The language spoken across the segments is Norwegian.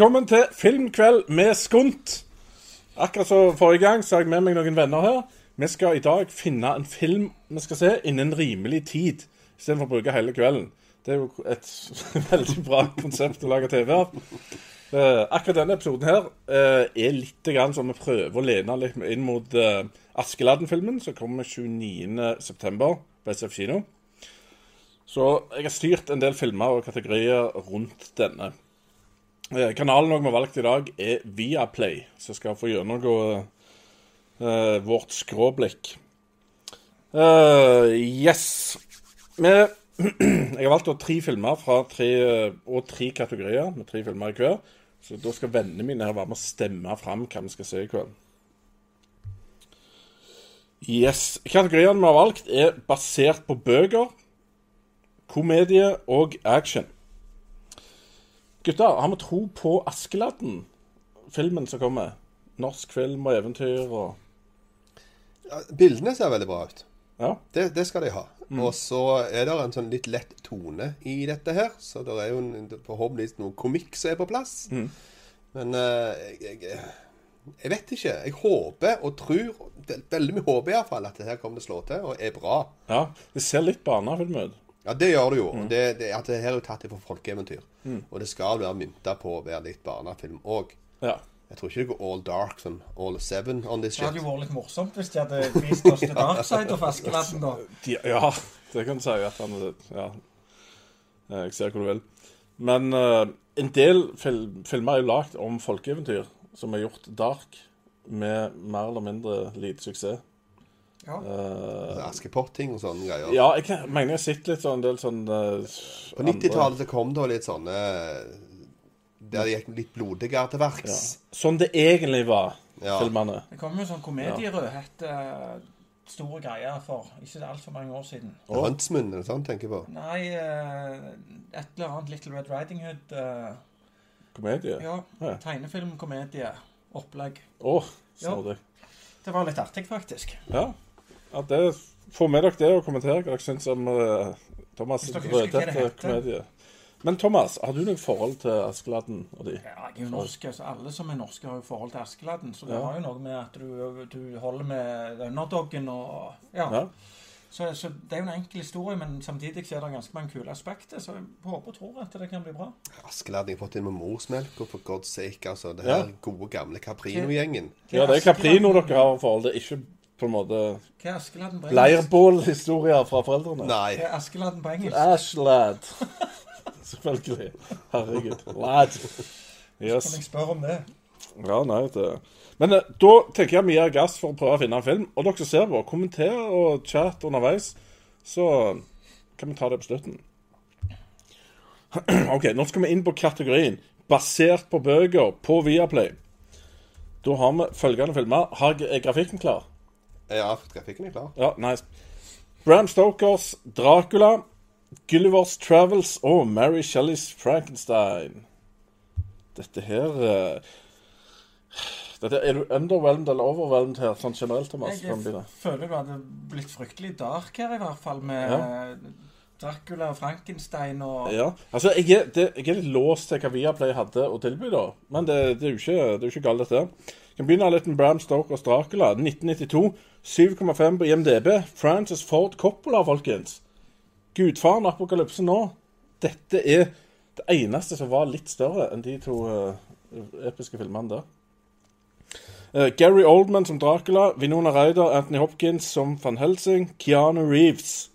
Velkommen til filmkveld med Skunt. Akkurat som forrige gang så har jeg med meg noen venner her. Vi skal i dag finne en film vi skal se innen rimelig tid, istedenfor å bruke hele kvelden. Det er jo et veldig bra konsept å lage TV av. Eh, akkurat denne episoden her eh, er litt grann som vi prøver å lene litt inn mot uh, Askeladden-filmen, som kommer 29.9. på SF kino. Så jeg har styrt en del filmer og kategorier rundt denne. Eh, kanalen vi har valgt i dag, er Viaplay, som skal få gjennomgå uh, vårt skråblikk. Uh, yes. Vi, jeg har valgt å tre filmer fra tre, og tre kategorier, med tre filmer i hver. Så da skal vennene mine her være med å stemme fram hva vi skal se i kveld. Yes. Kategoriene vi har valgt, er basert på bøker, komedie og action. Gutter, har vi tro på Askeladden, filmen som kommer? Norsk film og eventyr og Bildene ser veldig bra ut. Ja. Det, det skal de ha. Og så er det en sånn litt lett tone i dette her. Så det er jo en, forhåpentligvis noe komikk som er på plass. Men uh, jeg, jeg, jeg vet ikke. Jeg håper og tror Veldig mye håper iallfall at det her kommer til å slå til og er bra. ja. Det ser litt barnefilm ut. Ja, det gjør det jo. Mm. Det, det, at det her er jo tatt fra folkeeventyr. Og det skal være mynta på å være litt barnefilm òg. Ja. Jeg tror ikke det går all dark som all seven on this shit. Det hadde jo vært litt morsomt hvis de hadde vist oss til Dark Side of Askeladden, da. De, ja, det kan du si. at han Ja. Jeg ser hvor du vil. Men uh, en del fil filmer er jo lagd om folkeeventyr, som er gjort dark, med mer eller mindre lite suksess. Ja. Uh, Askepott-ting og sånne greier. ja, jeg kan, mener jeg har sett litt sånn en del sånne eh, På 90-tallet så kom det litt sånne Der det gikk litt blodigere til verks. Ja. Sånn det egentlig var, Ja. filmene. Det kom jo sånn komedierødhette store greier for ikke altfor mange år siden. Ja. Huntsman det sånn, tenker på. Nei, eh, et eller annet Little Red Riding Hood. eh, Komedie. ja, Ja. tegnefilmkomedie. Opplegg. Å, oh, snodig. Det var litt artig, faktisk. Ja. Ja det, få med dere det og kommentere hva dere syns om uh, Thomas' rødhette komedie. Men Thomas, har du noe forhold til Askeladden og de? Ja, jeg er jo norsk, så alle som er norske, har jo forhold til Askeladden. Så det Ja. har jo noe med at du, du holder med underdoggen og Ja. Ja. Så, så det er jo en enkel historie, men samtidig så er det ganske mange kule aspekter. Så jeg håper og tror at det kan bli bra. Askeladden har fått inn med morsmelk, og for god sake, altså. Det Ja. her gode, gamle Caprino-gjengen. ja, det er Caprino dere har forhold til, ikke på en måte Hva er Askeladden på engelsk? leirbålhistorier fra foreldrene. Nei. Hva er Askeladden på engelsk? Ashlad. Selvfølgelig. Herregud. Lad. Kan Yes. jeg spørre om det? Ja, nei, det Men eh, da tenker jeg vi gir gass for å prøve å finne en film. Og dere som ser på, kommenter og chat underveis, så kan vi ta det på slutten. OK, nå skal vi inn på kategorien basert på bøker på Viaplay. Da har vi følgende filmer. Har er grafikken klar? Ja, grafikken er klar. Ja, nice. Bram Stokers Dracula, Gullivers Travels og Mary Shelleys Frankenstein. Dette her eh, dette, Er du underwhelmed eller overwhelmed her, sånn generelt, Thomas? Jeg jeg vi det? føler du hadde blitt fryktelig dark her, i hvert fall, med Ja. Dracula og Frankenstein og Ja, altså, jeg er, det, jeg er litt låst til hva Viaplay hadde å tilby, da. Men det, det er jo ikke, det er jo ikke galt, dette. Jeg kan begynne litt med Bram Stokers Dracula. 1992. 7,5 på IMDb. Francis Ford Coppola, folkens. Gudfaren Apokalypse nå. Dette er det eneste som var litt større enn de to eh, episke filmene der. Uh, Gary Oldman som Dracula, Vinona Ryder, Anthony Hopkins som Van Helsing, Keanu Reeves.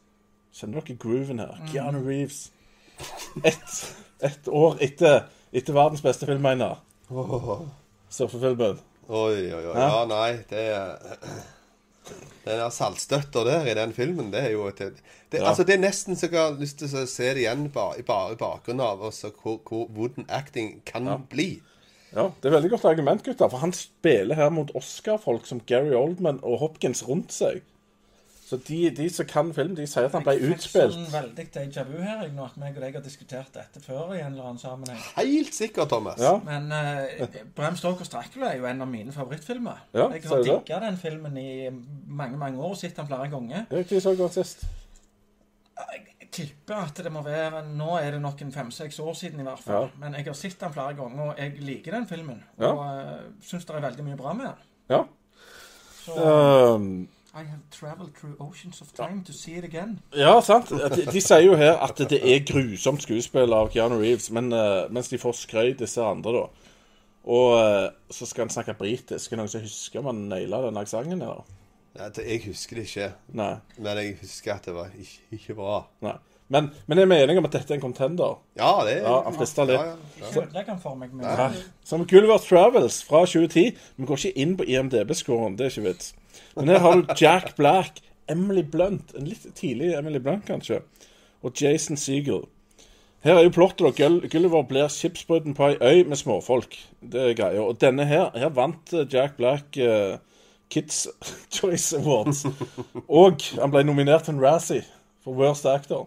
Kjenner dere grooven her? Keanu Reeves. Ett et år etter, etter verdens beste film, mener jeg. Oh. Surfefilmen. Oi, oi, oi. Ja. Ja, nei, det er Den der saltstøtta der i den filmen, det er jo et det, Ja. Altså, det er nesten så jeg har lyst til å se det igjen bare, i, i bakgrunnen av også hvor, hvor wooden acting kan Ja. bli. Ja, Det er veldig godt argument, gutter. For han spiller her mot Oscar-folk som Gary Oldman og Hopkins rundt seg. Så de, de som kan film, de sier at han ble Jeg fikk utspilt. Sånn veldig déjà vu her, jeg, nå at meg og deg har diskutert dette før i en eller annen sammenheng. Helt sikkert, Thomas. Ja. Men uh, Bram Stokers Dracula er jo en av mine favorittfilmer. Ja, jeg har digga den filmen i mange mange år og sett den flere ganger. Ikke så godt sist. Jeg, tipper at det må være Nå er det nok en fem-seks år siden, i hvert fall. Ja. Men jeg har sett den flere ganger, og jeg liker den filmen. Ja. Og uh, syns det er veldig mye bra med den. Ja. Så Ehm, I have traveled through oceans of time to see it again. ja, sant. De, de sier jo her at det er grusomt skuespill av Keanu Reeves, men, uh, mens de får skrøyt disse andre, da. Og uh, så skal han snakke britisk. Er det noen som husker om han naila den aksenten? eller? Ja, jeg husker det ikke, Nei. men jeg husker at det var ikke, ikke bra. nei. Men, men er enig om at dette er en contender? Ja, det Ja, han frister litt. Ja, ja, for meg. Men, ja. Som Gulliver Travels fra 2010. Vi går ikke inn på IMDb-scoren, det er ikke vits. Men her har du Jack Black, Emily Blunt, en litt tidlig Emily Blunt kanskje, og Jason Segel. Her er jo plottet. at Gulliver blir skipsbrudden på ei øy med småfolk. Det er greia. Og denne her, her vant eh, Jack Black uh, Kids Choice Awards. Og han ble nominert til en Razzie for Worst Actor.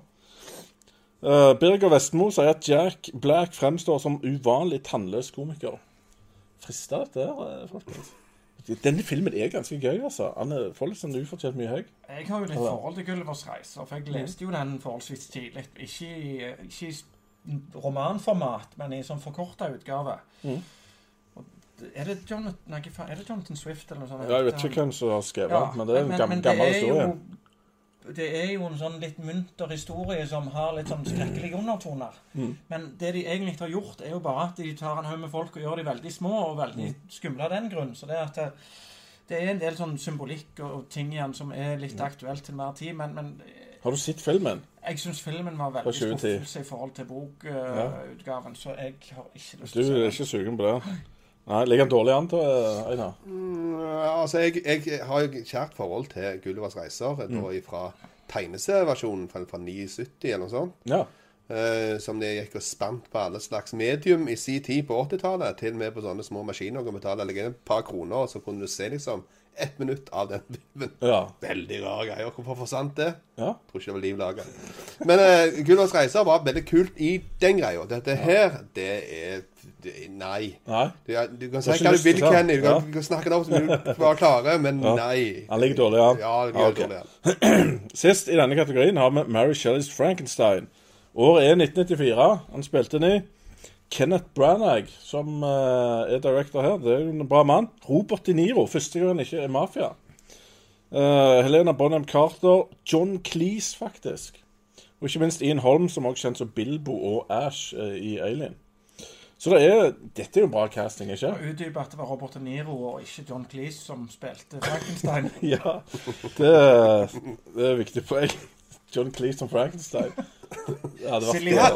Uh, Birger Vestmo sier at Jack Black fremstår som uvanlig tannløs komiker. Frister dette eh, folkens? Denne filmen er ganske gøy, altså. Han er- får litt sånn ufortjent mye høy. Jeg har jo litt forhold til Gullivers reiser, for jeg leste jo den forholdsvis tidlig. Ikke i, ikke i romanformat, men i sånn forkorta utgave. Mm. Er det, Jonathan, nei, er det Jonathan Swift eller noe sånt? Ja, jeg vet ikke hvem som har skrevet Ja, men det er en men- gam men gammel det er historie. Jo, det er jo en sånn litt munter historie som har litt sånn skrekkelige undertoner. Mm. Men det de egentlig har gjort, er jo bare at de tar en haug med folk og gjør de veldig små og veldig skumle av den grunn. Så det er at det, det er en del sånn symbolikk og, ting igjen som er litt aktuelt til enhver tid. Men, men Har du sett filmen? jeg syns filmen var veldig skuffelse i forhold til bokutgaven, så jeg har ikke lyst til å er se den. ikke sugen på det? Nei, Ligger han dårlig an til Einar? Mm, altså, jeg, jeg har jo kjært forhold til Gullivers reiser Mm. da fra tegneserieversjonen fra, fra 79 eller noe sånt. Ja. Eh, som de gikk og spant på alle slags medium i sin tid på 80-tallet. Til og med på sånne små maskiner. Og betale legge et par kroner, og så kunne du se liksom ett minutt av den filmen. Ja. Veldig rare greier. Hvorfor forsvant det? ja. Tror ikke det var liv laga. Men uh, Gullivers reiser var veldig kult i den greia. Dette her, det er, det Nei. Nei. Du, du kan si hva du vil, Kenny. Du kan, Ja. snakke det opp som du bare klarer, men Ja. nei. Han ligger dårlig an. Ja, det Ah, gjør dårlig an. Sist i denne kategorien har vi Mary Shelleys Frankenstein. Året er 1994. Han spilte den i. Kenneth Branagh, som eh, er director her, det er jo en bra mann. Robert De Niro, første gang han ikke er mafia. Uh, Helena Bonham Carter. John Cleese, faktisk. Og ikke minst Ian Holm, som også kjent som Bilbo og Ash uh, i Alien. Så det er, dette er jo bra casting, ikke? Og utdype at det var Robert De Niro og ikke John Cleese som spilte Frankenstein. Ja, det er, det er viktig poeng. John Cleese som Frankenstein. Det Ja,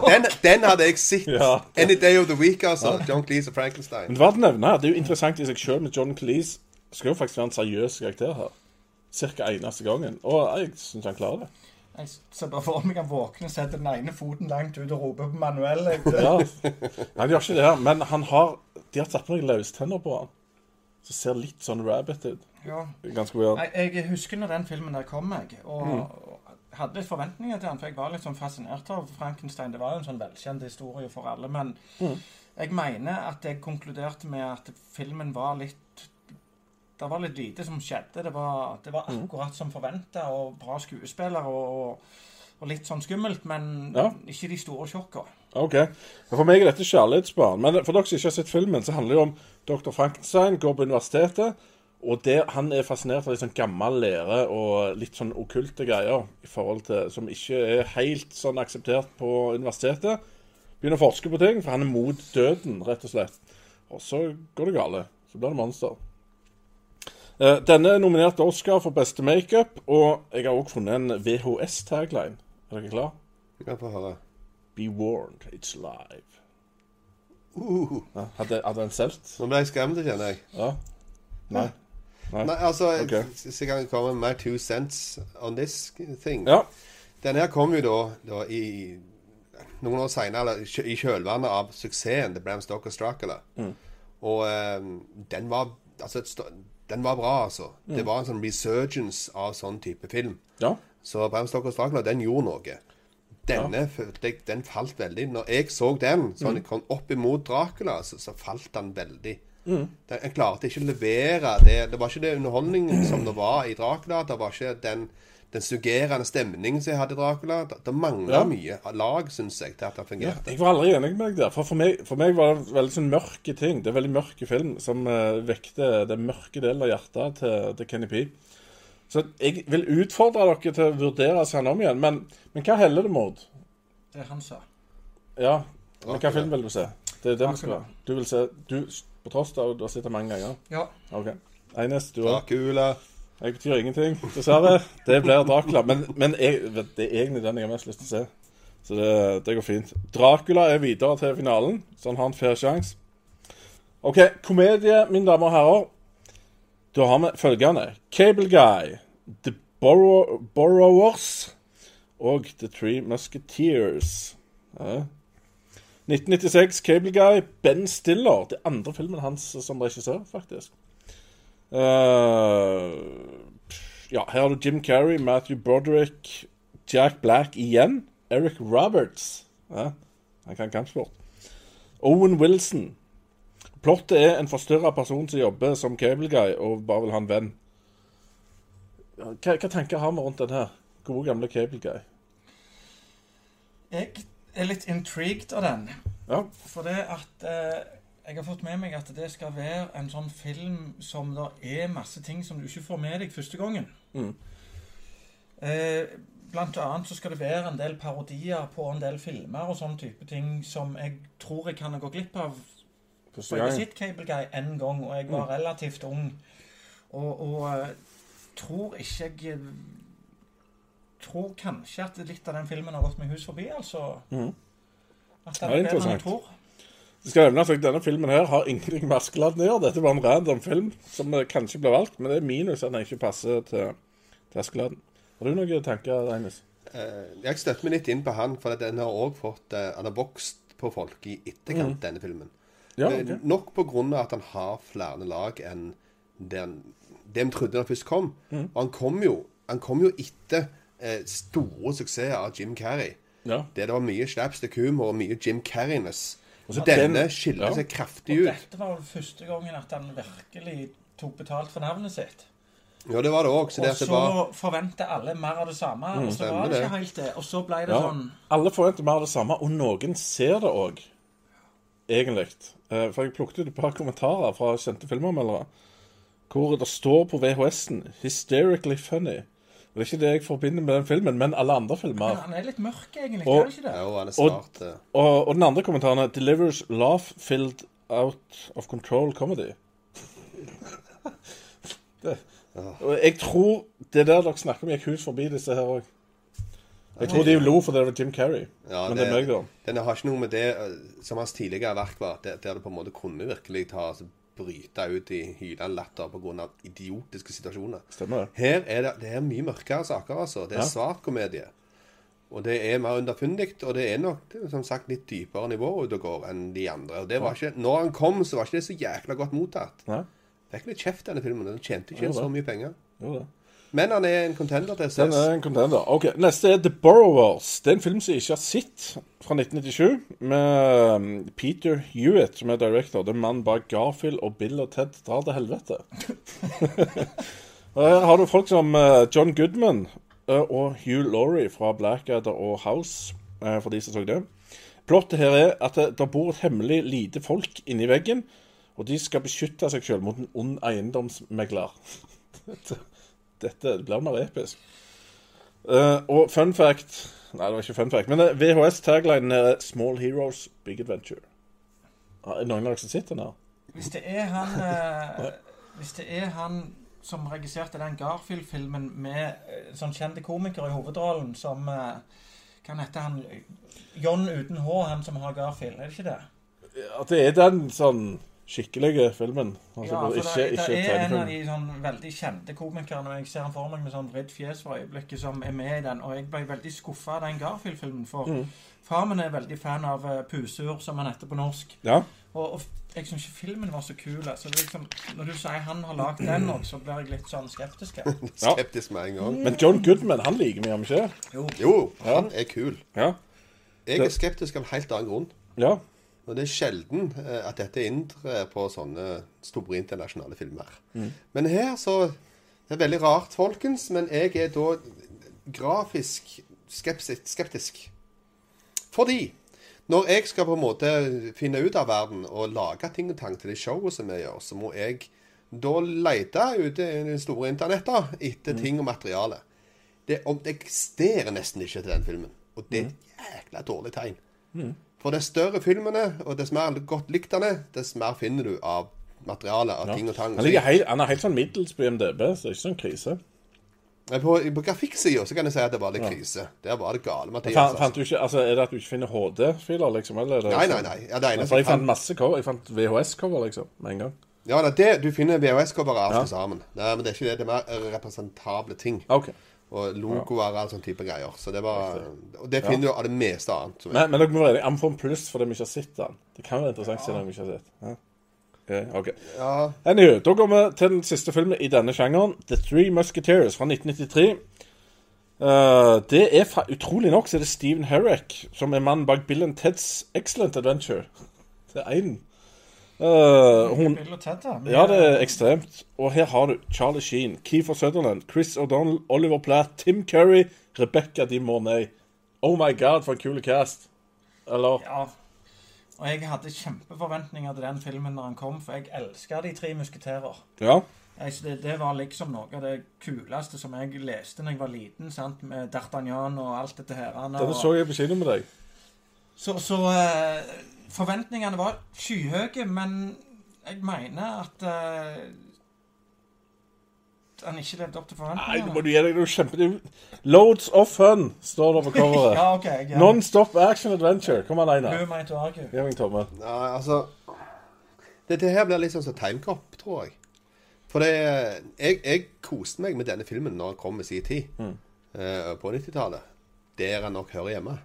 den, den hadde jeg sett. Ja. Any day of the week, altså. John Cleese og Frankenstein. Men å nevne, det er jo interessant i seg sjøl med John Cleese. Skal jo faktisk være en seriøs karakter her. Cirka eneste gangen. Og jeg syns han klarer det. Jeg ser bare for meg han våkner, setter den ene foten langt ut og roper på Manuel. Ja, Han gjør ikke det her, men han har De har tatt på noen løstenner på han. Som ser litt sånn rabbit ut. Ja. Ganske weird. Jeg, jeg husker når den filmen der kom, jeg. Og Mm. og hadde litt forventninger til den, for jeg var litt sånn fascinert av Frankenstein. Det var jo en sånn velkjent historie for alle. Men Mm. jeg mener at jeg konkluderte med at filmen var litt Det var litt lite som skjedde. Det var, det var Mm. akkurat som forventa, og bra skuespillere og, og, og litt sånn skummelt, men Ja. ikke de store sjokka. OK. For meg er dette kjærlighetsbarn. Men for dere som ikke har sett filmen, så handler det om Dr. Frankenstein går på universitetet. Og det, han er fascinert av litt sånn gammel lære og litt sånn okkulte greier i forhold til, som ikke er helt sånn akseptert på universitetet. Begynner å forske på ting, for han er mot døden, rett og slett. Og så går det gale. Så blir det monster. Eh, Denne er nominert til Oscar for beste makeup, og jeg har også funnet en VHS-tagline. Er dere klar? Ja, kan få høre. Be warned, it's live. Uh, Ja, hadde, hadde den solgt? nå ble jeg skremt, kjenner jeg. Ja. Nei. Nei. Nei, altså, Ok. så jeg kan komme med my two cents on this thing. Ja. Den her kom jo da, da i noen år eller i kjølvannet av suksessen til Bram Stokers Dracula. Mm. Og um, den var altså, den var bra, altså. Mm. Det var en sånn resurgence av sånn type film. ja. Så Bram Stokers Dracula, den gjorde noe. Denne ja. jeg, den falt veldig. Når jeg så den, så Mm. han kom opp imot Dracula, så, så falt den veldig. Mm. En klarte ikke å levere det. Det var ikke det underholdningen som det var i Dracula. Det var ikke den den suggerende stemningen som jeg hadde i Dracula. Det, det mangla Ja. mye lag, syns jeg, til at det fungerte. Jeg var aldri enig med deg der. For, for, meg, for meg var det veldig sånn mørke ting. Det er veldig mørke film som uh, vekte den mørke delen av hjertet til, til Kenny P. Så jeg vil utfordre dere til å vurdere seg om igjen. Men, men hva heller det mot? Det han sa. Ja, men hva film vil du se? Det er det vi skal ha. Du vil se du, På tross av at du har sett det mange ganger. Ja. OK. Eines, du òg. Dracula. Jeg betyr ingenting, dessverre. Det blir Dracula. Men, men jeg, det er egentlig den jeg har mest lyst til å se. Så det, det går fint. Dracula er videre til finalen, så han har en fair sjanse. OK, komedie, mine damer og herrer. Da har vi følgende. Cable Guy, The Borrow Borrowers og The Three Musketeers. Ja. 1996, Cable Guy, Ben Stiller. Det er andre filmen hans som regissør, faktisk. Uh, ja, her har du Jim Carrey, Matthew Broderick, Jack Black igjen. Eric Roberts. Ja, han kan kampsport. Owen Wilson. Plottet er en forstyrra person som jobber som cable guy og bare vil ha en venn. Hva, hva tanker har vi rundt den her? Gode, gamle cable guy. Jeg er litt intrigued av den. Ja. For det at eh, Jeg har fått med meg at det skal være en sånn film som det er masse ting som du ikke får med deg første gangen. Mm. Eh, blant annet så skal det være en del parodier på en del filmer og sånne type ting som jeg tror jeg kan gå glipp av. For jeg har sett Cable Guy en gang, og jeg var Mm. relativt ung. Og, og eh, tror ikke jeg Tror kanskje at litt av den filmen har gått meg hus forbi, altså. Mm. At det er bedre enn interessant. jeg tror. Det skal nevnes at denne filmen her har ingenting med Askeladden å gjøre. Dette var en random film som eh, kanskje ble valgt, men det er minus at den ikke passer til, til Askeladden. Har du noen tanker, Reines? Uh, jeg støtter meg litt inn på han, for den har òg fått uh, Han har vokst på folk i etterkant, denne filmen. Ja, okay. ok. Nok på grunn av at han har flere lag enn det, han- det vi trodde da han først kom. Mm. Og han kom jo Han kom jo etter store suksesser av Jim Carrey. Ja. Det, det var mye slapstick humor og mye Jim Carreyness. Og så Denne den- skiller ja. seg kraftig Og dette var vel første gangen at han virkelig tok betalt for navnet sitt. Ja, det var det òg. Så Og det så var forventer alle mer av det samme, og så var det det. ikke helt det. Og så ble det Ja. sånn Alle forventer mer av det samme, og noen ser det òg, egentlig. Eh, For jeg plukket ut et par kommentarer fra kjente filmanmeldere hvor det står på VHS-en 'hysterically funny'. Og Det er ikke det jeg forbinder med den filmen, men alle andre Men filmer. han er litt mørk, egentlig. Og- er det ikke det? Jo, og han er Og- smart. eh. Og, og den andre kommentaren er 'delivers laugh-filled out of control comedy'. det. Og jeg tror det der dere snakker om, gikk hus forbi disse her òg. Jeg tror de lo fordi det var Jim Carrey. Ja, men det er meg, da. Den har ikke noe med det eh, som hans tidligere verk var, der, der det på en måte kunne virkelig ta altså, bryte ut i hylende latter pga. idiotiske situasjoner. Stemmer det. Her er det, det er mye mørkere saker, altså. Det er Ja. svart komedie. Og det er mer underfundig, og det er nok som sagt litt dypere nivå ute og går enn de andre. Og det var ikke, når han kom, så var ikke det så jækla godt mottatt. Nei, Fikk litt kjeft, denne filmen. Den tjente ikke så mye penger. jo det. Men han er en contender til Den er en contender. Ok, Neste er The Borrowers. Det er en film som jeg ikke har sett, fra 1997. Med um, Peter Hewitt som er director. Det er mannen bak Garfield og Bill og Ted drar til helvete. her har du folk som uh, John Goodman uh, og Hugh Laurie fra Blackadder og House, uh, for de som så det. Plottet her er at det, der bor et hemmelig lite folk inni veggen, og de skal beskytte seg selv mot en ond eiendomsmegler. Dette blir mer episk. Uh, og fun fact Nei, det var ikke fun fact, men eh, VHS-taglinen er 'Small Heroes, Big Adventure'. Er det noen av dere som sitter der? Hvis det er han uh, Hvis det er han som regisserte den Garfield-filmen med uh, sånn kjente komikere i hovedrollen som uh, Hva heter han? John uten H, han som har Garfield. Er det ikke det? At det er den sånn skikkelige filmen. Altså, Ja, for ikke, det, ikke det er en av de sånn veldig kjente komikerne, jeg ser han for meg med sånn vridd fjes for øyeblikket, som er med i den. Og jeg ble veldig skuffa av den Garfield-filmen, for Mm. far min er veldig fan av uh, Pusur, som han heter på norsk. Ja. Og, og jeg syns ikke filmen var så kul. Altså, er liksom, når du sier han har lagd den òg, så blir jeg litt sånn skeptisk. Ja. Skeptisk med en gang. Men John Goodman, han liker vi, gjør vi ikke? Jo. Jo, Ja. han er kul. Ja. Jeg er skeptisk av en helt annen grunn. ja. Og det er sjelden eh, at dette inntrer på sånne store internasjonale filmer. Mm. Men her så Det er veldig rart, folkens, men jeg er da grafisk skeptisk. skeptisk. Fordi når jeg skal på en måte finne ut av verden og lage ting og tang til det showet som vi gjør, så må jeg da lete ute i det store internettet etter ting og materiale. Det, det eksisterer nesten ikke til den filmen. Og det er et jækla dårlig tegn. For dess større filmene, og dess mer godt likt han er, dess mer finner du av materiale, av ting og tang. Han, helt, han er helt sånn middels på IMDb, så det er ikke sånn krise. Men På, på grafikksida kan jeg si at det var litt krise. Der var det gale, Mathias. Fant, altså. fant du ikke, altså, er det at du ikke finner HD-filer, liksom? Eller er det Nei, nei, nei. Ja, det eneste jeg fant fant masse cover. Jeg fant VHS-cover, liksom, med en gang. Ja, det du finner VHS-cover av Ja. sammen. Nei, men det er ikke det. Det er mer representable ting. OK. Og logoer og all sånn type greier. Så det var Og det finner du av det meste annet. som Men, men dere må være enige. En pluss fordi vi ikke har sett den. Det kan være interessant siden vi ikke har sett. den. Ok, ok. Ja, Anyway, da går vi til den siste filmen i denne sjangeren. The Three Musketeers fra 1993. Uh, det er Utrolig nok så er det Steven Herrick som er mannen bak Bill and Teds Excellent Adventure. Det er én. Hun, Ted, da. ja, det er ekstremt. Og her har du Charlie Sheen, Keefer Sutherland, Chris O'Donnell, Oliver Platt, Tim Curry, Rebecca Di Mornay. Oh my god, for en kul cast. Eller Ja. Og jeg hadde kjempeforventninger til den filmen når den kom, for jeg elska De tre musketerer. Ja. Jeg, det, det var liksom noe av det kuleste som jeg leste da jeg var liten, sant? med D'Artagnan og alt dette her. Denne så jeg på kino med deg. Så, så eh, forventningene var skyhøye, men jeg mener at uh, han ikke levde opp til forventningene. Nei, nå må du gi deg noe kjempe... Loads of fun, står det på coveret. Ja, okay, ja. Non-stop action adventure. Kom an, Einar. Gi meg en tommel. Nei, altså Dette her blir litt sånn som Timecop, tror jeg. For det jeg, jeg koste meg med denne filmen når den kom i sin tid. eh, på 90-tallet. Der den nok hører hjemme.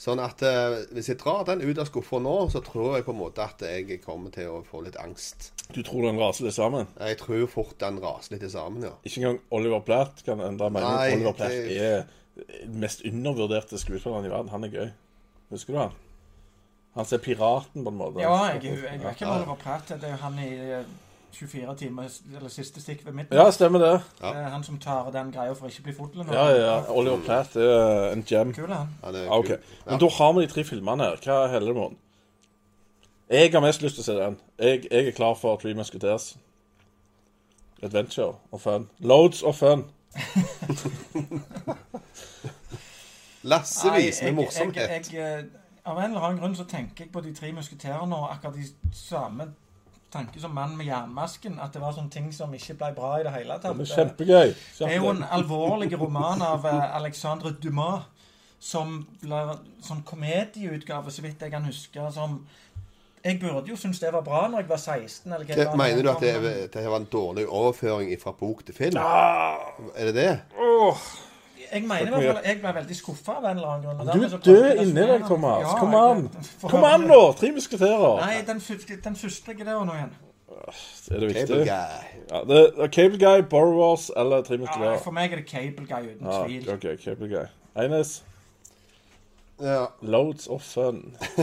Sånn at eh, hvis jeg drar den ut av skuffa nå, så tror jeg på en måte at jeg kommer til å få litt angst. Du tror den raser litt sammen? Jeg tror fort den raser litt sammen, ja. Ikke engang Oliver Platt kan endre mening. Nei, Oliver Platt det- er den mest undervurderte skuespilleren i verden. Han er gøy. Husker du han? Han ser piraten, på en måte. Ja, jeg, jeg vet ikke hva Oliver Platt er. Det er jo han i eh, 24 timer, eller siste stikk ved midten. Ja, stemmer det. Ja. Det er han som tar den greia for å ikke bli full. Ja, ja. Oliver Platt er en gem. Kul, han. Han er Ja, OK. kul. Men da har vi de tre filmene her. Hva heller det med? Jeg har mest lyst til å se den. Jeg, jeg er klar for Three Musketeers. Adventure og fun. Loads of fun. Lassevis med morsomhet. Jeg, jeg, jeg, av en eller annen grunn så tenker jeg på de tre musketerene og akkurat de samme tanker som mann med jernmasken. At det var sånne ting som ikke ble bra i det hele tatt. Det er kjempegøy. Det er jo en alvorlig roman av eh, Alexandre Dumas. Som blir sånn komedieutgave, så vidt jeg kan huske. Som Jeg burde jo synes det var bra når jeg var 16. Eller var mener du at det, var, det var en dårlig overføring fra bok til film? Ja. Er det det? åh. Jeg mener i hvert fall jeg ble veldig skuffa av en eller annen grunn. Du er død inni deg, Thomas. Ja, Kom an. Kom an, nå! Tre musketerer. Nei, den, den første det nå igjen. Er det viktig? Cable? Guy. Ja, det er Cable Guy, Borrowers eller Tre Ja, musketerer. for meg er det Cable Guy uten Ja, tvil. OK, Cable Guy. Eines. Ja. Loads of fun.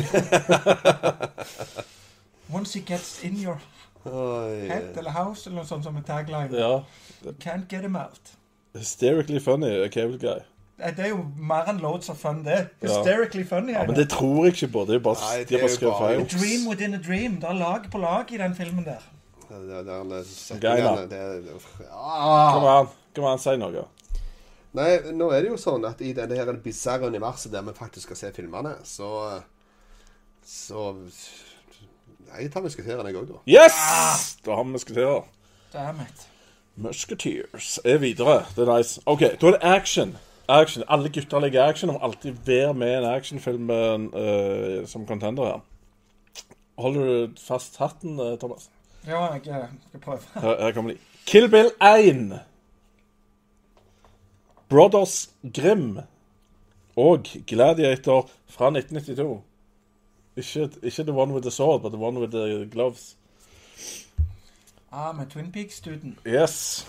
Once he gets in your head eller house, eller noe sånt som en tagline, Ja. you can't get him out. Hysterically funny er Cable Guy. Det er jo mer enn loads of fun, det. Ja. Hysterically funny. Ja, Men det. det tror jeg ikke på. Det er bare, Nei, det de er bare skrevet feil. Dream within a dream. Det er lag på lag i den filmen der. Det, det, det, det, det, det, Kom ah. an, kom an, si noe. Nei, nå er det jo sånn at i denne her bisarre universet der vi faktisk skal se filmene, så Så jeg tar musketerene, jeg òg, da. Yes! Da har vi musketerer. Damn it. Musketeers er videre. Det er nice. OK, da er det action. Action. Alle gutter liker action. Må alltid være med i en actionfilm uh, som contender her. Holder du fast hatten, eh, Thomas? Ja, jeg skal prøve. Her, her kommer de. Kill Bill 1. Brothers Grim. Og Gladiator fra 1992. Ikke, ikke The One With The Sword, but The One With The Gloves. Ah, med Twin Peaks-duden. Yes.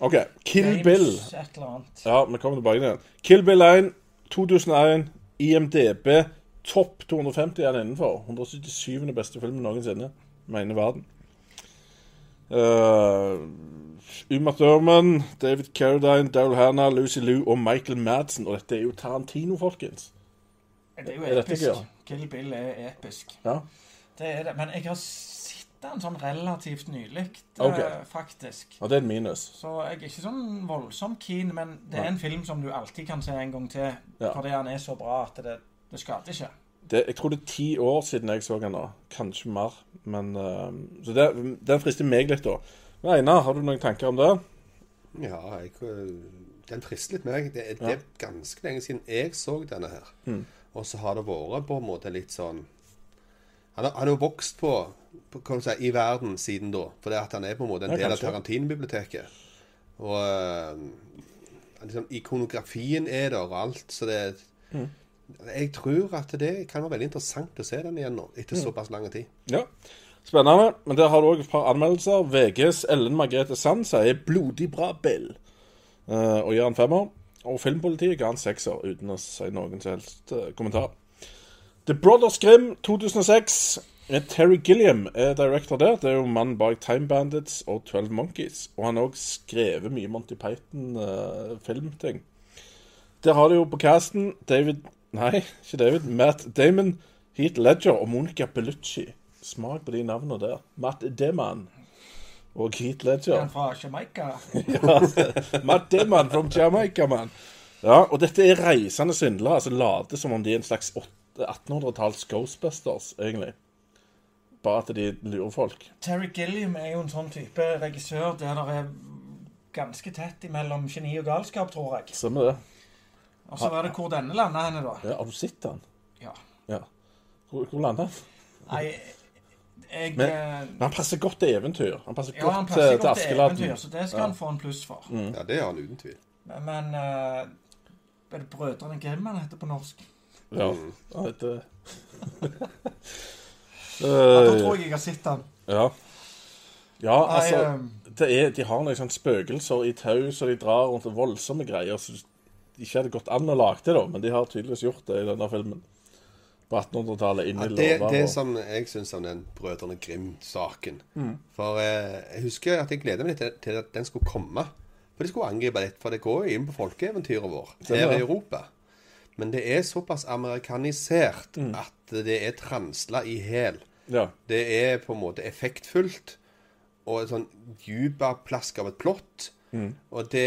OK. Kill James Bill. Et eller annet. Ja, vi kommer tilbake igjen. Kill Bill 1, 2001, IMDb, topp 250 er den innenfor. 177. beste filmen noensinne, mener verden. Uh, Uma Thurman, David Carradine, Daryl Hannah, Lucy Liu og Michael Madsen. Og dette er jo Tarantino, folkens. Det er jo Er dette episk. gøy? Kill Bill er episk. Ja. Det er det. Men jeg har sett den sånn relativt nylig, eh, faktisk. Og det er en minus. Så jeg er ikke sånn voldsomt keen, men det er en film som du alltid kan se en gang til. Ja. Fordi han er så bra at det, det skader ikke. Det, jeg tror det er ti år siden jeg så den nå. Kanskje mer. Men, uh, så det, den frister meg litt, da. Men Einar, har du noen tanker om det? Ja, jeg, øh, den frister litt meg. Det, det Ja. er ganske lenge siden jeg så denne her. Mm. Og så har det vært på en måte litt sånn Han har, han har jo vokst på, på kan du si, i verden siden da. Fordi at han er på en måte en del av kanskje. Tarantino-biblioteket. Og uh, liksom, ikonografien er der og alt, så det Mm. Jeg tror at det kan være veldig interessant å se den igjen nå, etter Mm. såpass lang tid. Ja. Spennende. Men der har du òg et par anmeldelser. VGs Ellen Margrethe Sand sier 'blodig bra Bill' uh, og gir han femmer. Og Filmpolitiet ga han sekser, uten å si noen som helst uh, kommentar. The Brothers Grimm 2006. Eh, Terry Gilliam er director der. Det er jo mannen bak Time Bandits og 12 Monkeys. Og han har òg skrevet mye Monty Python-filmting. Der har du jo på casten David Nei, ikke David. Matt Damon, Heath Ledger og Monica Bellucci. Smak på de navnene der. Matt Damon og Heath Er Ledger. han fra Jamaica? Ja, Matt Damon from Jamaica, man. Ja, og dette er reisende svindlere Altså later som om de er en slags 1800-talls Ghostbusters, egentlig. Bare at de lurer folk. Terry Gilliam er jo en sånn type regissør der det er ganske tett imellom geni og galskap, tror jeg. Stemmer det. Og så er det hvor denne landa henne, da. Ja, Har du sett den? Ja. Ja. Hvor, hvor landa han? Nei, jeg Men- eh, Men han passer godt til eventyr. Han passer Ja, godt han til, passer til godt til Askeladden. eventyr, så det skal Ja. han få en pluss for. Ja, det har han uten tvil. Men eh, er det Brødrene Grimm han heter på norsk? Ja. Han heter det... Ja, da tror uh, jeg jeg har sett han. ja. Ja, altså eh, det er, De har noen sånne spøkelser i tau, så de drar rundt og voldsomme greier. Så de ikke hadde gått an å lage det, da, men de har tydeligvis gjort det i denne filmen. På 1800-tallet, Ja, inni det, låver. det og- som jeg syns om den Brødrene Grim-saken Mm. For eh, jeg husker at jeg gleder meg litt til, at den skulle komme. For de skulle angripe litt, for det går jo inn på folkeeventyret vårt Stemmer her i det. Europa. Men det er såpass amerikanisert Mm. at det er transla i hæl. Ja. Det er på en måte effektfullt og et sånn djupaplask av et plott. Mm. Og det,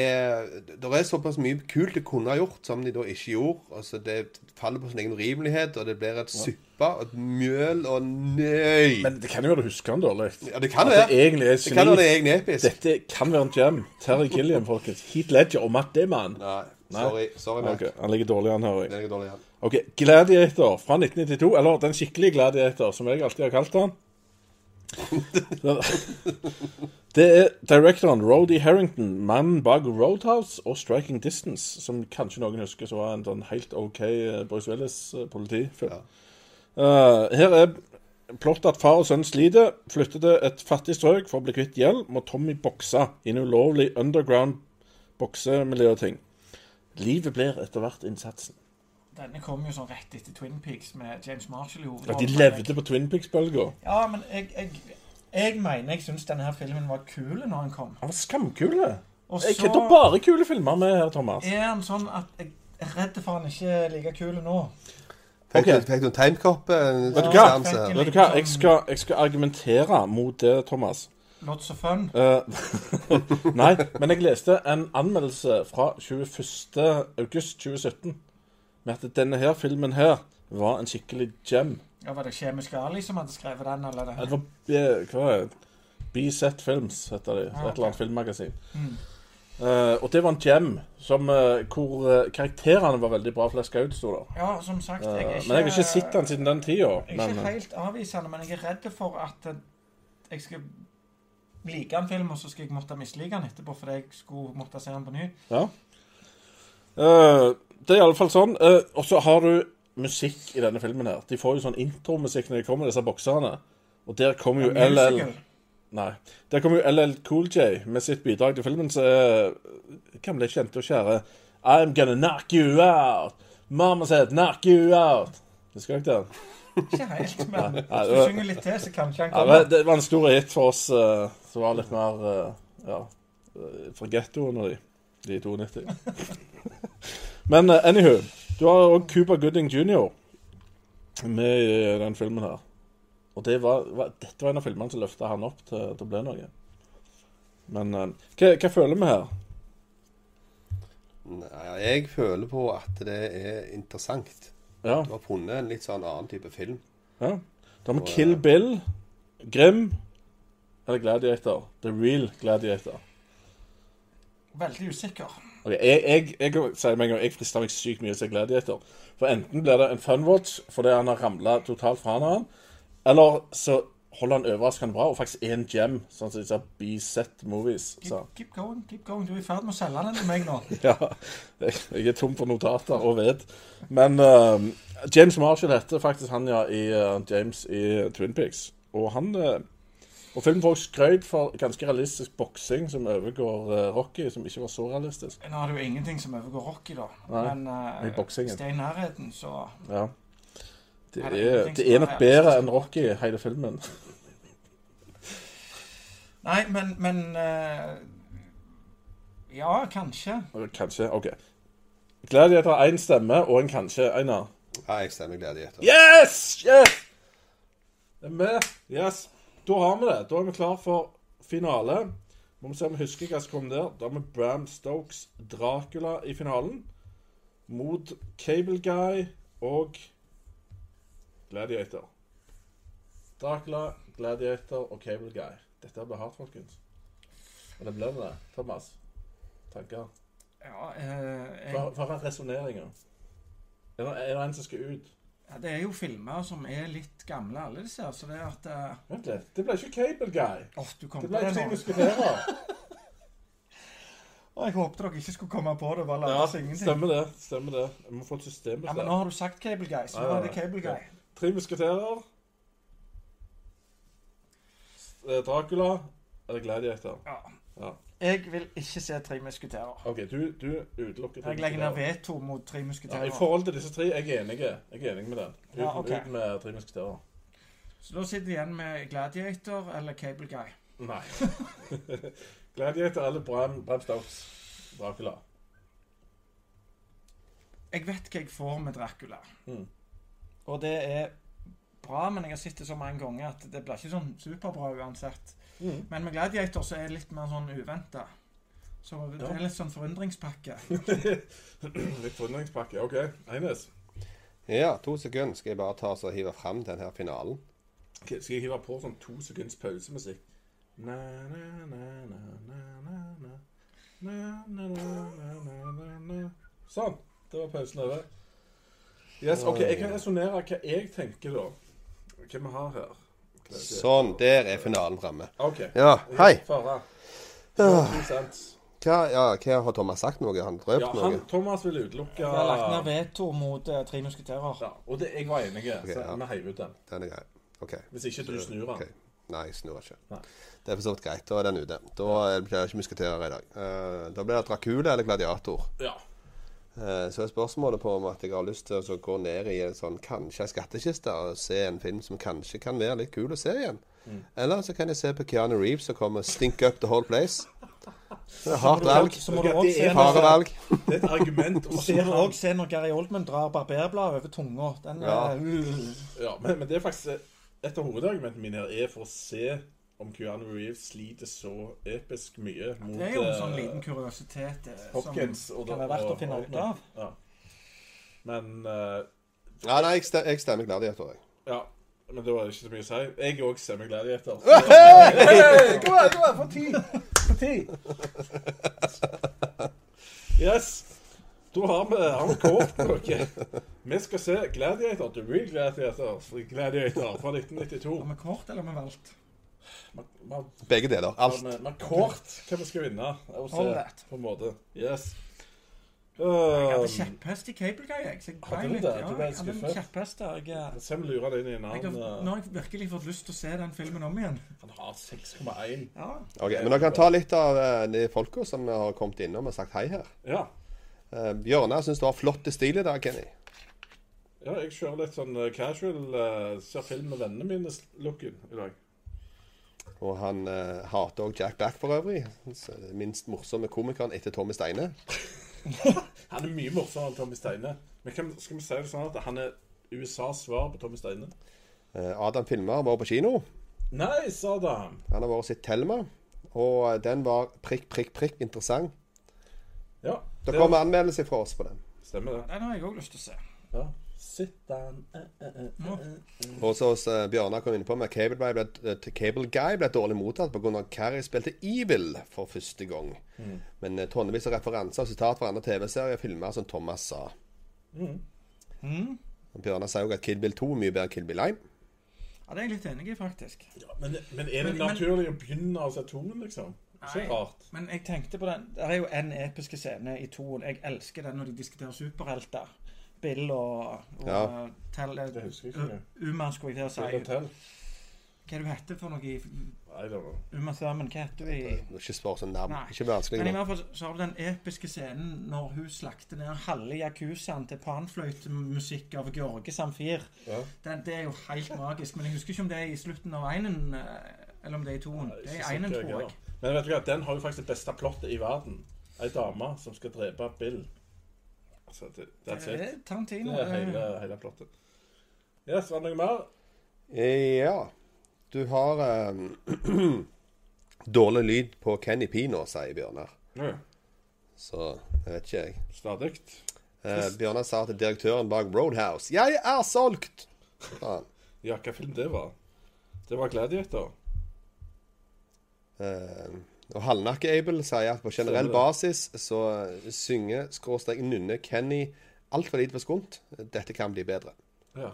det er såpass mye kult det kunne ha gjort, som de da ikke gjorde. Altså Det faller på sin egen urimelighet, og det blir et suppe og et mjøl og nøy. Men det kan jo være du husker den dårlig. ja, det kan At være. det egentlig er Det kan være det egentlig episk. Dette kan være en gem. Terry Gilliam, folkens. Heath Ledger og Matt Damon. Nei, Nei. sorry. Sorry, Mac. Ok, Han ligger dårlig an, hører jeg. Den dårlig. Ok, Gladiator fra 1992, eller den skikkelige Gladiator, som jeg alltid har kalt han. Det er directoren Rody Harrington, mannen bak Roadhouse og Striking Distance, som kanskje noen husker så var en sånn helt OK eh, Bruce Willis-politifilm. Ja. Uh, her er plott at far og sønn sliter, flytter til et fattig strøk for å bli kvitt gjeld, må Tommy bokse i en ulovlig underground boksemiljøting. Livet blir etter hvert innsatsen. Denne kom jo sånn rett etter Twin Peaks med James Marshall i Ja, de levde på Twin Peaks-bølga. Ja, men jeg, jeg, jeg mener jeg syns denne her filmen var kul når den kom. Han var skamkule. Og Jeg kødder bare kule filmer med her, Thomas. er han sånn at jeg er redd for han ikke er like kul nå. Fikk, du, en fikk en Vet du hva? Jeg skal, jeg skal argumentere mot det, Thomas. Lots of fun. Eh, nei, men jeg leste en anmeldelse fra 21. august 2017 med at denne her filmen her var en skikkelig gem. Ja, Var det Kjemisk Ali som hadde skrevet den, eller? Det det? var hva er det? B-Set Films, heter de. Ah, Et eller annet filmmagasin. Mm. Uh, og det var en gem som, uh, hvor uh, karakterene var veldig bra fleska ut, sto det. Ja, som sagt, jeg ikke men jeg har ikke sett den siden den tida. Jeg er Men, ikke helt avvisende, men jeg er redd for at jeg skal like en film, og så skal jeg måtte mislike den etterpå fordi jeg skulle måtte se den på ny. ja. Uh, det er i alle fall sånn. Uh, og så har du musikk i denne filmen her. De får jo sånn intromusikk når de kommer, disse bokserne. Og der kommer jo LL. Nei. Der kommer jo LL Cool J med sitt bidrag til filmen, så er gamle kjente og kjære I'm gonna knock you out. Mama said knock you out. Husker dere den? Ikke helt, men hvis du synger litt til, så kanskje han kommer. Ja, det var en stor hit for oss, eh, som var litt mer eh, Ja, eh, fra gettoen og de. De 92. Men uh, anywho, du har òg Cooper Gooding jr. med i den filmen her. Og det var, var, dette var en av filmene som løfta han opp til, til å bli noe. Men uh, hva, hva føler vi her? Nei, jeg føler på at det er interessant. Ja, Du har funnet en litt sånn annen type film. ja. Da har vi Kill Bill, Grim eller Gladiator. The Real Gladiator. Veldig usikker. Ok, Jeg, jeg, jeg sier meg en gang, jeg frister meg sykt mye til Gladiator. For enten blir det en funwatch fordi han har ramla totalt fra hverandre, eller så holder han overraskende bra og faktisk en gem, sånn som disse B-set-movies. Keep, Så keep going, keep going. Du er i ferd med å selge den til meg nå. ja, jeg, jeg er tom for notater og ved. Men uh, James Marshall heter faktisk han, ja, i uh, James i Twin Peaks. Og han eh, Og filmen får skrøyd for ganske realistisk boksing som overgår uh, Rocky, som ikke var så realistisk. Nå er det jo ingenting som overgår Rocky, da. Nei, Men uh, i boksingen. hvis det er i nærheten, så Ja. Det er er, ingenting det er er nok bedre enn Rocky, hele filmen. Nei, men, men eh, Ja, kanskje. Kanskje. OK. Gladiator én stemme og en kanskje. Einar. Ja, jeg stemmer Gladiator. Yes! Yes! Det er med. Yes. Da har vi det. Da er vi klar for finale. Må vi se om vi husker hva som kom der. Da har vi Bram Stokes Dracula i finalen. Mot Cable Guy og Gladiator. Dracula, Gladiator og Cable Guy. Dette blir hardt, folkens. Og det blir det. Thomas? Tanker? Ja, eh, jeg, Hva er resonneringer? Er er det en som skal ut? Ja, det er jo filmer som er litt gamle, alle disse her. Så det er at eh, Vent litt. Det ble ikke Cable Guy. Åh, du kom Det på ble det Tre nå. musketerer. Å, jeg håpet dere ikke skulle komme på det. Bare late Ja, ingenting. stemmer det. stemmer det. Jeg må få et system Ja, på men nå det. har du sagt Cable Guy, så Ja, nå ja, er det. Cable Guy. Tre musketerer. Eh, Dracula eller Gladiator. Ja. Ja. Jeg vil ikke se Tre musketerer. OK, du, du utelukker Tre Jeg legger ned musketerer. veto mot Tre Ja, musketerer. I forhold til disse tre jeg er enig. Jeg er enig med den. Ut, Ja, ok. ut med Tre musketerer. Så da sitter vi igjen med Gladiator eller Cable Guy. Nei. Gladiator eller Bram, Bram Stokes Dracula. Jeg vet hva jeg får med Dracula. Mm. Og det er bra, men jeg har sett det så mange ganger at det blir ikke sånn superbra uansett. Mm. Men med Gladiator så er det litt mer sånn uventa. Så det er litt sånn forundringspakke. Litt forundringspakke. OK. Eines. Ja, to sekunder skal jeg bare ta og hive fram den her finalen. Okay, Skal jeg hive på sånn to sekunds pausemusikk? Na, na, na, na, na, na, na. Na, na, na, na, na, na, na. Sånn. Det var pausen over. Yes, ok, Jeg kan resonnere hva jeg tenker, da. Hva vi har her. Sånn, der er finalen framme. OK. Ja, hei. Ah. Hva, ja, hva har Thomas sagt noe? Han han Ja, drøpt han, noe? Thomas vil utelukke Jeg har lagt ned veto mot uh, Tre musketerer. ja, Og det, jeg var enig, okay, så ja. vi heiv ut den. Den er grei. OK. Hvis ikke du snur den. Okay. Nei, jeg snur ikke. Nei. Det er for så vidt greit. Da er den ute. Da blir det ikke musketerer i dag. Uh, da blir det Dracula eller Gladiator. Ja. Eh, så er spørsmålet på om at jeg har lyst til å gå ned i en sånn kanskje skattkiste og se en film som kanskje kan være litt kul å se igjen. Mm. Eller så kan jeg se på Keanu Reeves som kommer stink up the whole place. Det er hardt valg. Harde valg. Det er et argument. Og så må du òg se når Gary Oldman drar barberbladet over tunga. Den Ja. er uh, Ja, men, men det er faktisk Et av hovedargumentene mine her er for å se om Keanu Reeves sliter så episk mye mot Det er jo en eh, sånn liten kuriositet eh, Hopkins som kan være verdt å finne ut av. Ja. Men eh, Ja, nei, jeg stemmer, jeg stemmer Gladiator, jeg. Ja. Men da er det ikke så mye å si. Jeg òg stemmer Gladiator. Hey, kom her, kom her, for ti! For ti! Yes. Da har vi, har vi kort på dere. Vi skal se Gladiator, The Real Gladiator, Gladiator fra 1992. Har vi kort eller har vi valgt? Vi- man, Begge deler. Alt. Man, man kort hva vi skal vinne. Og se, All that. på en måte. Yes. Jeg hadde Um, kjepphest i Cable Guy, jeg. Så jeg Hadde ble du litt, det? ja, Du ble jeg hadde en skuffet? kjepphest der. Jeg, eh, Se om vi lurer deg inn i en annen uh, nå har jeg virkelig fått lyst til å se den filmen om igjen. Han har 6,1. Ja. Ok, Men dere kan ta litt av eh, de folka som har kommet innom og sagt hei her. Ja. Uh, Bjørnar syns du har flott stil i dag, Kenny. ja, jeg kjører litt sånn casual uh, ser film med vennene mine-looken i dag. Og han eh, hater òg Jack Black for øvrig. Den minst morsomme komikeren etter Tommy Steine. Han er mye morsommere enn Tommy Steine. Men kan, skal vi si det sånn at han er USAs svar på Tommy Steine? Eh, Adam Filmer var på kino. Nice, Adam! Han har vært og sett Thelma. Og den var prikk, prikk, prikk interessant. Ja, Det kommer anmeldelse fra oss på den. Stemmer det. Den har jeg òg lyst til å se. Ja. Eh, eh, eh, eh, eh. Og så hos uh, Bjørnar kom inne på med Cable Guy ble, eh, Cable Guy ble dårlig mottatt pga. Carrie spilte Evil for første gang. Men uh, tonnevis av referanser og sitat fra andre TV-serier og filmer som Thomas sa. Og Bjørnar sier òg at Kid Bill 2 er mye bedre enn Kid Bill 1. Ja, Det er jeg litt enig i, faktisk. Ja, men, men er det Men- men- naturlig å begynne å se toen, liksom? Nei. Men jeg tenkte på den Det er jo en episke scene i toen. Jeg elsker den når de diskuterer superhelter. Bill og, og Ja. Tell, Det husker jeg ikke. Umansk, jeg til å si. Hva er det du heter for noe i. Uma Thurman? Hva heter du i ikke spør sånn navn. Ikke vanskelig. Men i hvert fall så har du den episke scenen når hun slakter ned halve yakuzaen til panfløytemusikk av George Samfir. Ja. Den, det er jo helt magisk. Men jeg husker ikke om det er i slutten av einen, eh, eller om det er i toen. Det er i einen, tror jeg. Men vet du hva, den har jo faktisk det beste plottet i verden. Ei dame som skal drepe Bill. Altså, det, that's Det it. er Tarantino. Det er det er- hele, hele plottet. Yes, var det noe mer? Ja. Du har um, dårlig lyd på Kenny P nå, sier Bjørnar. Ja. Så jeg vet ikke, jeg. Stadig. Eh, Bjørnar sa til direktøren bak Roadhouse 'Jeg er solgt!' Ja, hva film det var? Det var Gladiator. Eh, og Halvnakke-Abel sier at på generell basis så synger skråstrek nynner Kenny altfor lite for skunt. Dette kan bli bedre. Ja.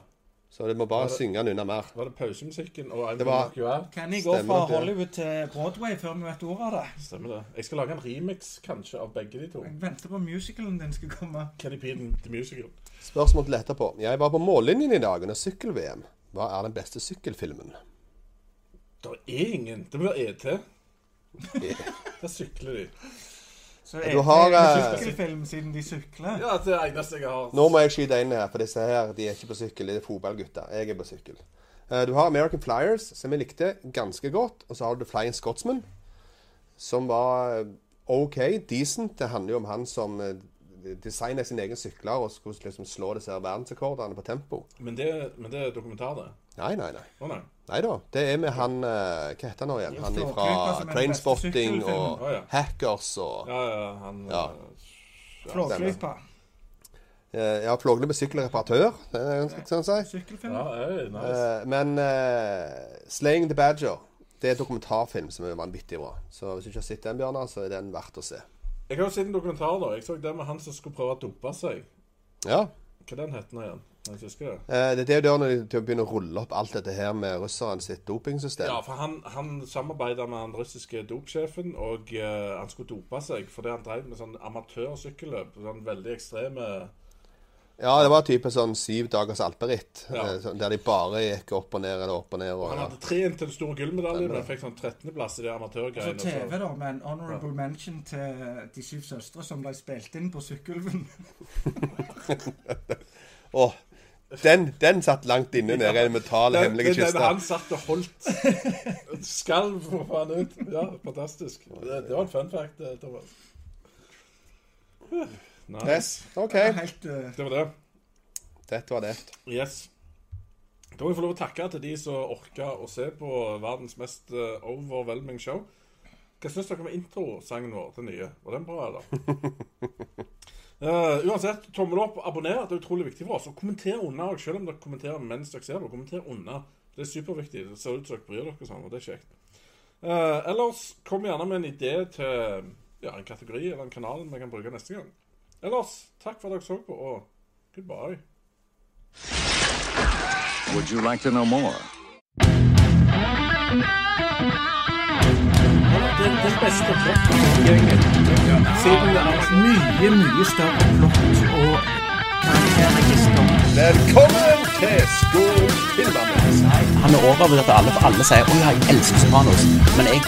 Så du må bare det- synge nynne mer. Var det pausemusikken og Det var- QR? Kenny går fra. Hollywood til Broadway før vi vet ordet av det. Stemmer det. Jeg skal lage en remix, kanskje, av begge de to. Jeg venter på musicalen din skal komme. Kenny Peden til the Musical. Spørsmål til etterpå. Jeg var på mållinjen i dag under sykkel-VM. Hva er den beste sykkelfilmen? Det er ingen. Det blir ET. Der sykler de. Så Du er har, det eh, en sykkelfilm siden de sykler. Ja, det er det eneste jeg har. Nå må jeg skyte inn her, for disse her de er ikke på sykkel. De er fotballgutter. Jeg er på sykkel. Eh, Du har American Flyers, som jeg likte ganske godt. Og så har du The Flying Scotsman, som var eh, OK, decent. Det handler jo om han som Designer sin sine egne sykler og skulle liksom slå disse verdensrekordene på tempo. Men det, men det er dokumentar, det. Nei, nei, nei. Å nei. Nei da. Det er med han eh, Hva heter han nå igjen? Han Flåklypa fra Trainspotting og Hackers og Ja, ja, han Ja. eh, Flåklypa. eh, Ja, med sykkelreparatør, det er ganske sånn å si. Eh, men uh, 'Slaying the Badger' Det er en dokumentarfilm som er vanvittig bra. Så hvis du ikke har sett den, Bjørnar, så er den verdt å se. Jeg har jo sett en dokumentar, da. Jeg så den med han som skulle prøve å dumpe seg. Ja. Hva den heter den igjen? Jeg husker det. eh, det, er jo da når de til å begynne å rulle opp alt dette her med russeren sitt dopingsystem. Ja, for han, han samarbeida med den russiske dopsjefen, og eh, han skulle dope seg fordi han drev med sånn amatørsykkelløp. Sånn veldig ekstreme Ja, det var type sånn syv dagers alperitt. Ja. eh, sånn der de bare gikk opp og ned eller opp og ned. Og, Han hadde tre til store gullmedalje, men fikk sånn 13.-plass i de Så. TV, da, med en honorable mention til De syv søstre som ble spilt inn på Sykkylven. Åh, den, den satt langt inne nede i den metale, Den- hemmelige kista. Han satt og holdt skalv for faen ut. Ja, fantastisk. Det, det var en fun fact, eh, Thomas. Nice. Yes, OK. Det Helt, uh... Det var det. Dette var det. Yes. Da må vi få lov å takke til de som orka å se på verdens mest eh, overwhelming show. Hva syns dere om introsangen vår, til nye? Var den bra, eller? Eh, uansett, tommel opp, abonner. Det er utrolig viktig for oss. Og kommenter under òg, selv om dere kommenterer mens dere ser det. Kommenter under. Det er superviktig. Det ser ut som dere bryr dere sånn, og det er kjekt. Uh, ellers, kom gjerne med en idé til ja, en kategori eller en kanal vi kan bruke neste gang. Ellers, takk for at dere så på, og goodbye. Would you like to know more? Det, det beste Siden det er mye, mye større plott og karakterregister. Velkommen til Skog Filmanmeldelse. Han er overvurdert at alle, for alle sier 'Å ja, jeg elsker Sopranos'. Men jeg